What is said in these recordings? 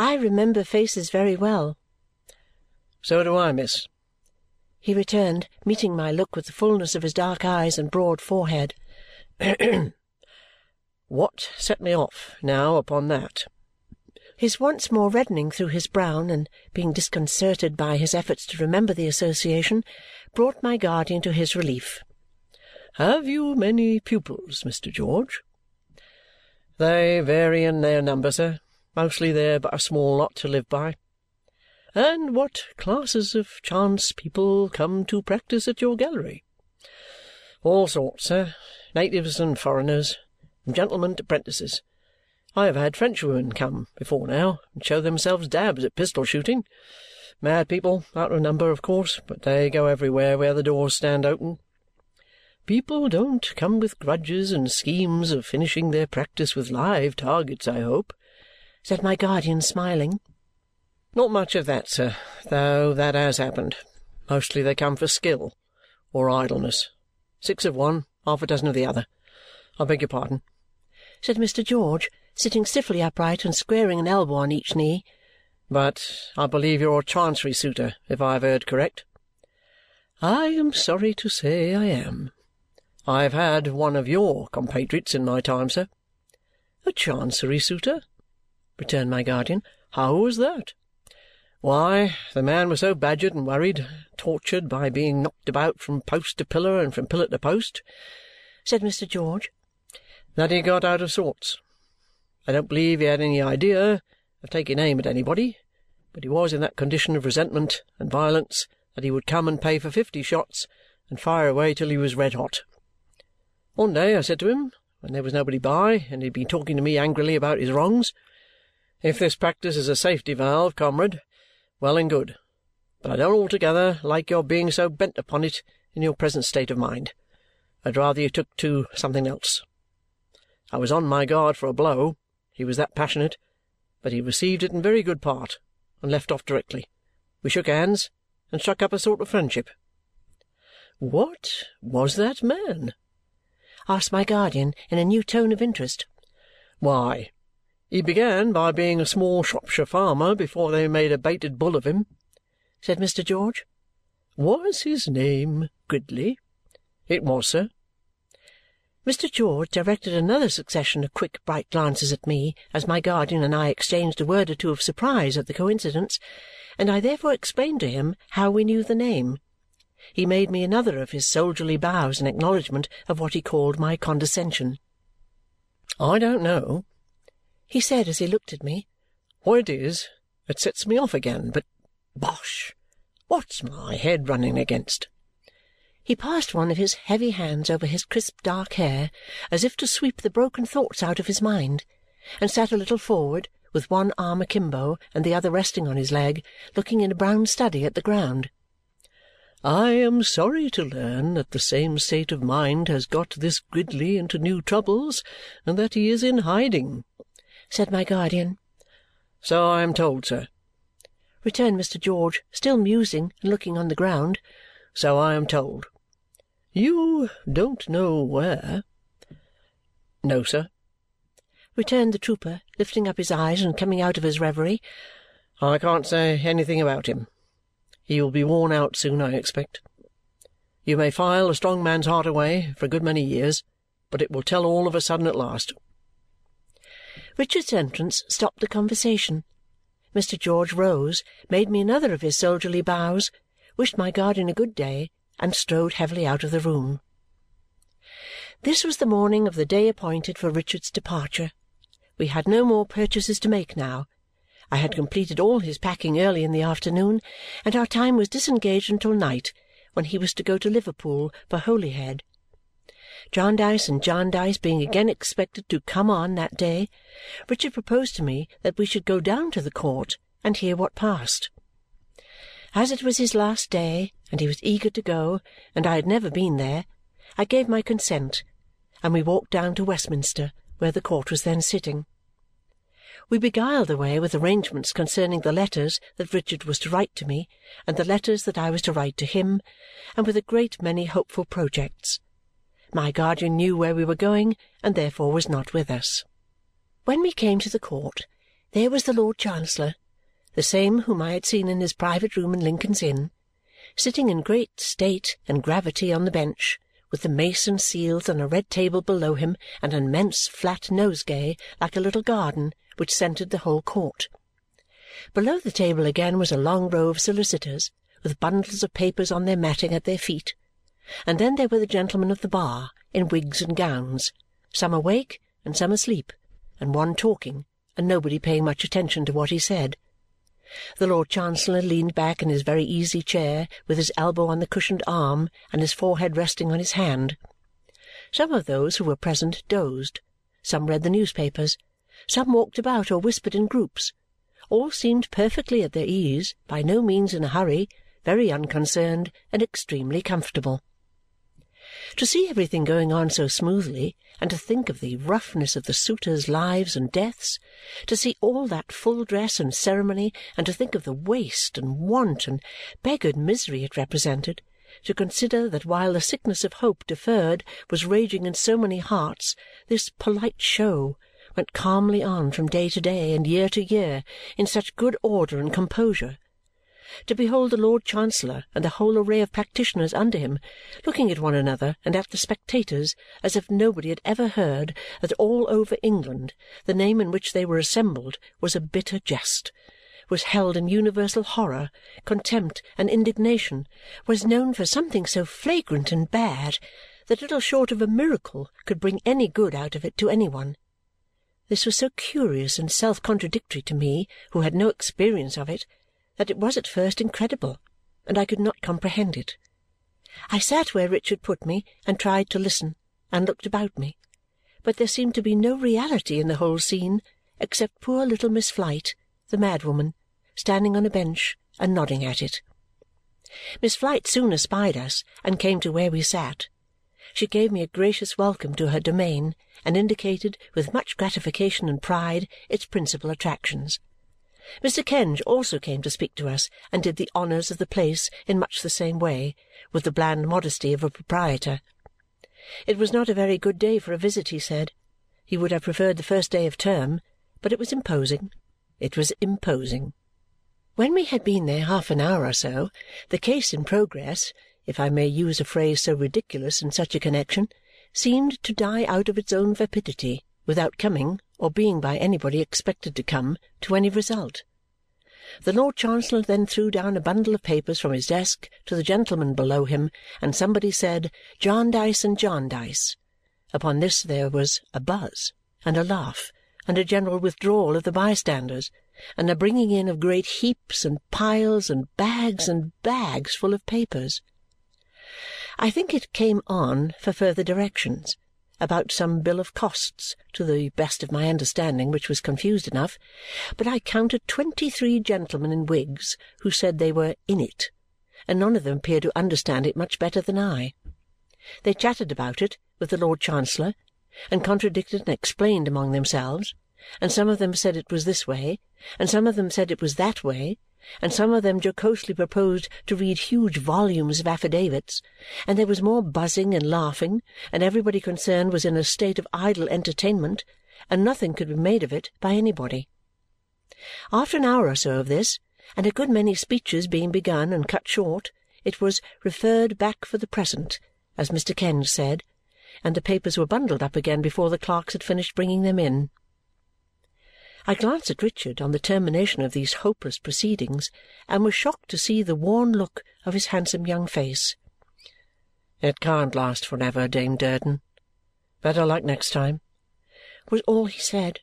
I remember faces very well. So do I, miss, he returned, meeting my look with the fullness of his dark eyes and broad forehead. what set me off, now, upon that? His once more reddening through his brown and being disconcerted by his efforts to remember the association brought my guardian to his relief. Have you many pupils, Mr. George? They vary in their number, sir. Mostly they're but a small lot to live by. And what classes of chance people come to practice at your gallery? All sorts, sir. Natives and foreigners, from gentlemen apprentices. I have had Frenchwomen come, before now, and show themselves dabs at pistol shooting. Mad people, out of number, of course, but they go everywhere where the doors stand open. People don't come with grudges and schemes of finishing their practice with live targets, I hope," said my guardian, smiling. "Not much of that, sir, though that has happened. Mostly they come for skill or idleness. Six of one, half a dozen of the other. I beg your pardon," said Mr. George, sitting stiffly upright and squaring an elbow on each knee. "But I believe you're a Chancery suitor, if I have heard correct?" "I am sorry to say I am. I have had one of your compatriots in my time, sir." "A Chancery suitor?" Returned my guardian. "How was that?" "Why, the man was so badgered and worried, tortured by being knocked about from post to pillar and from pillar to post," said Mr. George, "that he got out of sorts. I don't believe he had any idea of taking aim at anybody, but he was in that condition of resentment and violence that he would come and pay for fifty shots and fire away till he was red hot. One day I said to him, when there was nobody by and he had been talking to me angrily about his wrongs, "If this practice is a safety valve, comrade, well and good, but I don't altogether like your being so bent upon it in your present state of mind. I'd rather you took to something else." I was on my guard for a blow, he was that passionate, but he received it in very good part and left off directly. We shook hands and struck up a sort of friendship. "What was that man?" asked my guardian in a new tone of interest. "Why, he began by being a small Shropshire farmer before they made a baited bull of him," said Mr. George. "Was his name Gridley?" "It was, sir." Mr. George directed another succession of quick bright glances at me as my guardian and I exchanged a word or two of surprise at the coincidence, and I therefore explained to him how we knew the name. He made me another of his soldierly bows in acknowledgment of what he called my condescension. "I don't know," he said as he looked at me, "what it is that sets me off again, but bosh! What's my head running against?" He passed one of his heavy hands over his crisp dark hair as if to sweep the broken thoughts out of his mind and sat a little forward, with one arm akimbo and the other resting on his leg, looking in a brown study at the ground. I am sorry to learn that the same state of mind has got this Gridley into new troubles and that he is in hiding," said my guardian. "So I am told, sir," returned Mr. George, still musing and looking on the ground. "So I am told." "You don't know where?" "No, sir," returned the trooper, lifting up his eyes and coming out of his reverie. "I can't say anything about him. He will be worn out soon, I expect. You may file a strong man's heart away for a good many years, but it will tell all of a sudden at last." Richard's entrance stopped the conversation. Mr. George rose, made me another of his soldierly bows, wished my guardian a good day, and strode heavily out of the room. This was the morning of the day appointed for Richard's departure. We had no more purchases to make now, I had completed all his packing early in the afternoon, and our time was disengaged until night, when he was to go to Liverpool for Holyhead. Jarndyce and Jarndyce being again expected to come on that day, Richard proposed to me that we should go down to the court and hear what passed. As it was his last day, and he was eager to go, and I had never been there, I gave my consent, and we walked down to Westminster, where the court was then sitting. We beguiled the way with arrangements concerning the letters that Richard was to write to me and the letters that I was to write to him, and with a great many hopeful projects. My guardian knew where we were going and therefore was not with us. When we came to the court, there was the Lord Chancellor, the same whom I had seen in his private room in Lincoln's Inn, sitting in great state and gravity on the bench, with the mace and seals on a red table below him and an immense flat nosegay like a little garden which scented the whole court. Below the table again was a long row of solicitors, with bundles of papers on their matting at their feet, and then there were the gentlemen of the bar in wigs and gowns, some awake and some asleep, and one talking, and nobody paying much attention to what he said. The Lord Chancellor leaned back in his very easy chair with his elbow on the cushioned arm and his forehead resting on his hand. Some of those who were present dozed, some read the newspapers, some walked about or whispered in groups. All seemed perfectly at their ease, by no means in a hurry, very unconcerned, and extremely comfortable. To see everything going on so smoothly, and to think of the roughness of the suitors' lives and deaths, to see all that full dress and ceremony, and to think of the waste and want and beggared misery it represented, to consider that while the sickness of hope deferred was raging in so many hearts, this polite show went calmly on from day to day and year to year in such good order and composure to behold the Lord Chancellor and the whole array of practitioners under him looking at one another and at the spectators as if nobody had ever heard that all over England the name in which they were assembled was a bitter jest, was held in universal horror, contempt, and indignation, was known for something so flagrant and bad that little short of a miracle could bring any good out of it to any one. This was so curious and self contradictory to me, who had no experience of it, that it was at first incredible, and I could not comprehend it. I sat where Richard put me and tried to listen, and looked about me, but there seemed to be no reality in the whole scene except poor little Miss Flite, the madwoman, standing on a bench and nodding at it. Miss Flite soon espied us and came to where we sat. She gave me a gracious welcome to her domain and indicated, with much gratification and pride, its principal attractions. Mr. Kenge also came to speak to us and did the honours of the place in much the same way, with the bland modesty of a proprietor. It was not a very good day for a visit, he said. He would have preferred the first day of term, but it was imposing. It was imposing. When we had been there half an hour or so, the case in progress, if I may use a phrase so ridiculous in such a connexion, seemed to die out of its own vapidity without coming, or being by anybody expected to come, to any result. The Lord Chancellor then threw down a bundle of papers from his desk to the gentleman below him, and somebody said, Jarndyce and Jarndyce. Upon this there was a buzz, and a laugh, and a general withdrawal of the bystanders, and a bringing in of great heaps and piles and bags and bags full of papers. I think it came on for further directions about some bill of costs, to the best of my understanding, which was confused enough, but I counted twenty-three gentlemen in wigs who said they were in it, and none of them appeared to understand it much better than I. They chatted about it with the Lord Chancellor, and contradicted and explained among themselves, and some of them said it was this way, and some of them said it was that way, and some of them jocosely proposed to read huge volumes of affidavits, and there was more buzzing and laughing, and everybody concerned was in a state of idle entertainment, and nothing could be made of it by anybody. After an hour or so of this, and a good many speeches being begun and cut short, it was referred back for the present, as Mr. Kenge said, and the papers were bundled up again before the clerks had finished bringing them in. I glanced at Richard on the termination of these hopeless proceedings and was shocked to see the worn look of his handsome young face. "It can't last for ever, Dame Durden. Better luck next time," was all he said.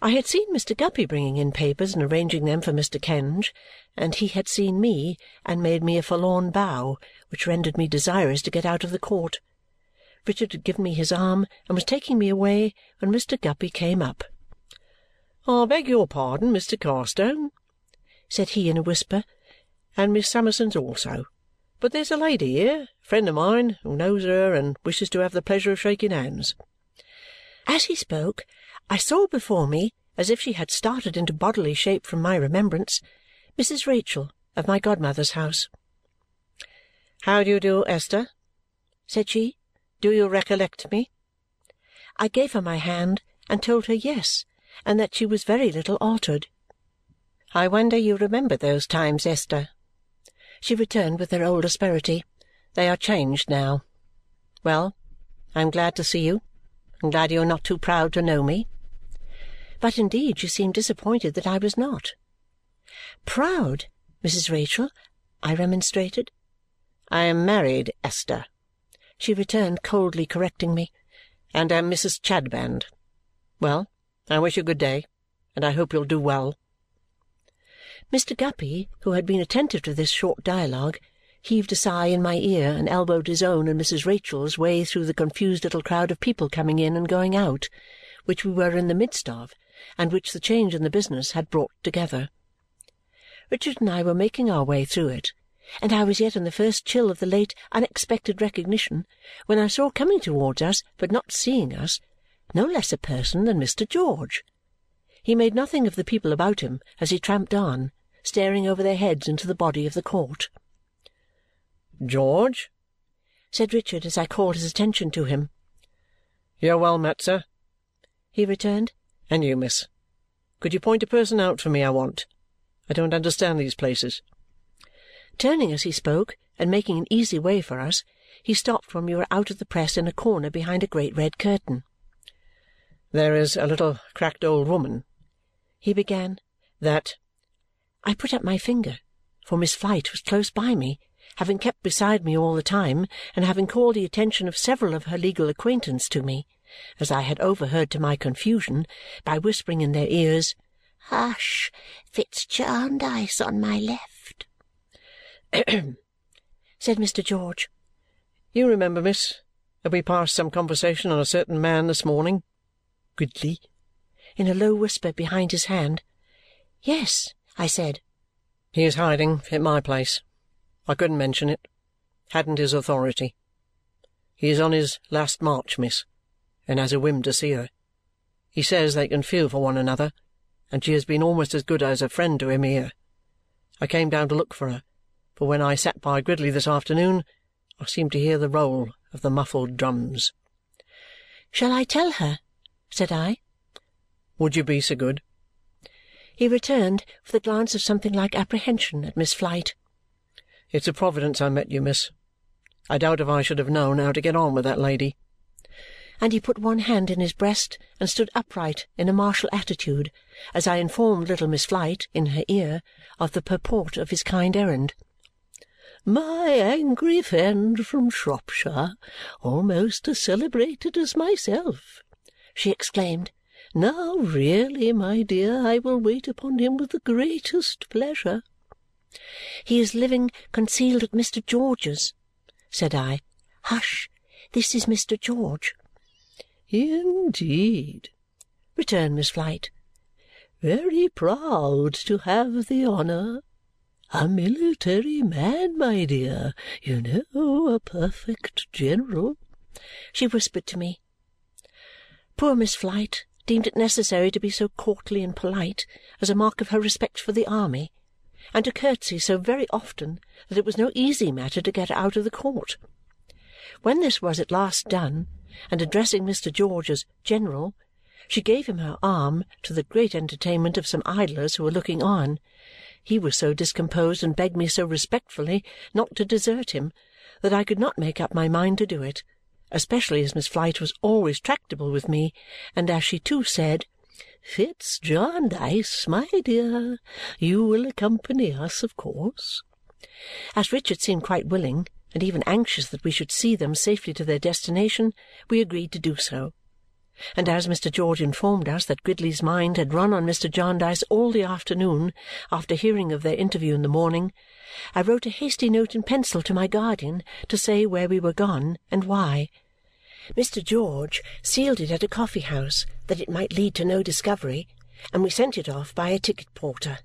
I had seen Mr. Guppy bringing in papers and arranging them for Mr. Kenge, and he had seen me and made me a forlorn bow, which rendered me desirous to get out of the court. Richard had given me his arm and was taking me away when Mr. Guppy came up. "I beg your pardon, Mr. Carstone," said he in a whisper, "and Miss Summerson's also, but there's a lady here, a friend of mine, who knows her and wishes to have the pleasure of shaking hands." As he spoke, I saw before me, as if she had started into bodily shape from my remembrance, Mrs. Rachael of my godmother's house. "How do you do, Esther?" said she. "Do you recollect me?" I gave her my hand and told her yes and that she was very little altered. "I wonder you remember those times, Esther," she returned with her old asperity. "They are changed now. Well, I am glad to see you, and glad you are not too proud to know me." But indeed she seemed disappointed that I was not. "Proud, Mrs. Rachael? I remonstrated. "I am married, Esther," she returned, coldly correcting me, "and am Mrs. Chadband. Well, I wish you good day, and I hope you'll do well." Mr. Guppy, who had been attentive to this short dialogue, heaved a sigh in my ear and elbowed his own and Mrs. Rachael's way through the confused little crowd of people coming in and going out, which we were in the midst of and which the change in the business had brought together. Richard and I were making our way through it, and I was yet in the first chill of the late unexpected recognition when I saw coming towards us, but not seeing us, no less a person than Mr. George. He made nothing of the people about him as he tramped on, staring over their heads into the body of the court. "George," said Richard as I called his attention to him. "You're well met, sir," he returned. "And you, miss. Could you point a person out for me I want? I don't understand these places." Turning as he spoke and making an easy way for us, he stopped when we were out of the press in a corner behind a great red curtain. "There is a little cracked old woman," he began, "that I put up my finger, for Miss Flite was close by me having kept beside me all the time and having called the attention of several of her legal acquaintance to me, as I had overheard to my confusion, by whispering in their ears, "Hush! Fitz Jarndyce on my left!" said Mr. George. "You remember, miss, that we passed some conversation on a certain man this morning, Gridley?" in a low whisper behind his hand. "Yes," I said. "He is hiding at my place. I couldn't mention it. Hadn't his authority. He is on his last march, miss, and has a whim to see her. He says they can feel for one another, and she has been almost as good as a friend to him here. I came down to look for her, for when I sat by Gridley this afternoon, I seemed to hear the roll of the muffled drums. "Shall I tell her?" Said I. "Would you be so good?" He returned with a glance of something like apprehension at Miss Flite. It's a providence I met you, miss. I doubt if I should have known how to get on with that lady." And he put one hand in his breast and stood upright in a martial attitude as I informed little Miss Flite, in her ear, of the purport of his kind errand. "My angry friend from Shropshire, almost as celebrated as myself!" She exclaimed. "Now really, my dear, I will wait upon him with the greatest pleasure. "He is living concealed at Mr. George's," said I. "Hush! This is Mr. George." "Indeed!" returned Miss Flite. "Very proud to have the honour. A military man, my dear, you know, a perfect general," she whispered to me. Poor Miss Flite deemed it necessary to be so courtly and polite as a mark of her respect for the army and to curtsy so very often that it was no easy matter to get her out of the court. When this was at last done, and addressing Mr. George as General, she gave him her arm, to the great entertainment of some idlers who were looking on. He was so discomposed and begged me so respectfully not to desert him that I could not make up my mind to do it, especially as Miss Flite was always tractable with me, and as she too said, Fitz Jarndyce, my dear, you will accompany us, of course?" As Richard seemed quite willing, and even anxious that we should see them safely to their destination, we agreed to do so. And as Mr. George informed us that Gridley's mind had run on Mr. Jarndyce all the afternoon after hearing of their interview in the morning, I wrote a hasty note in pencil to my guardian to say where we were gone and why. Mr. George sealed it at a coffee-house that it might lead to no discovery, and we sent it off by a ticket porter.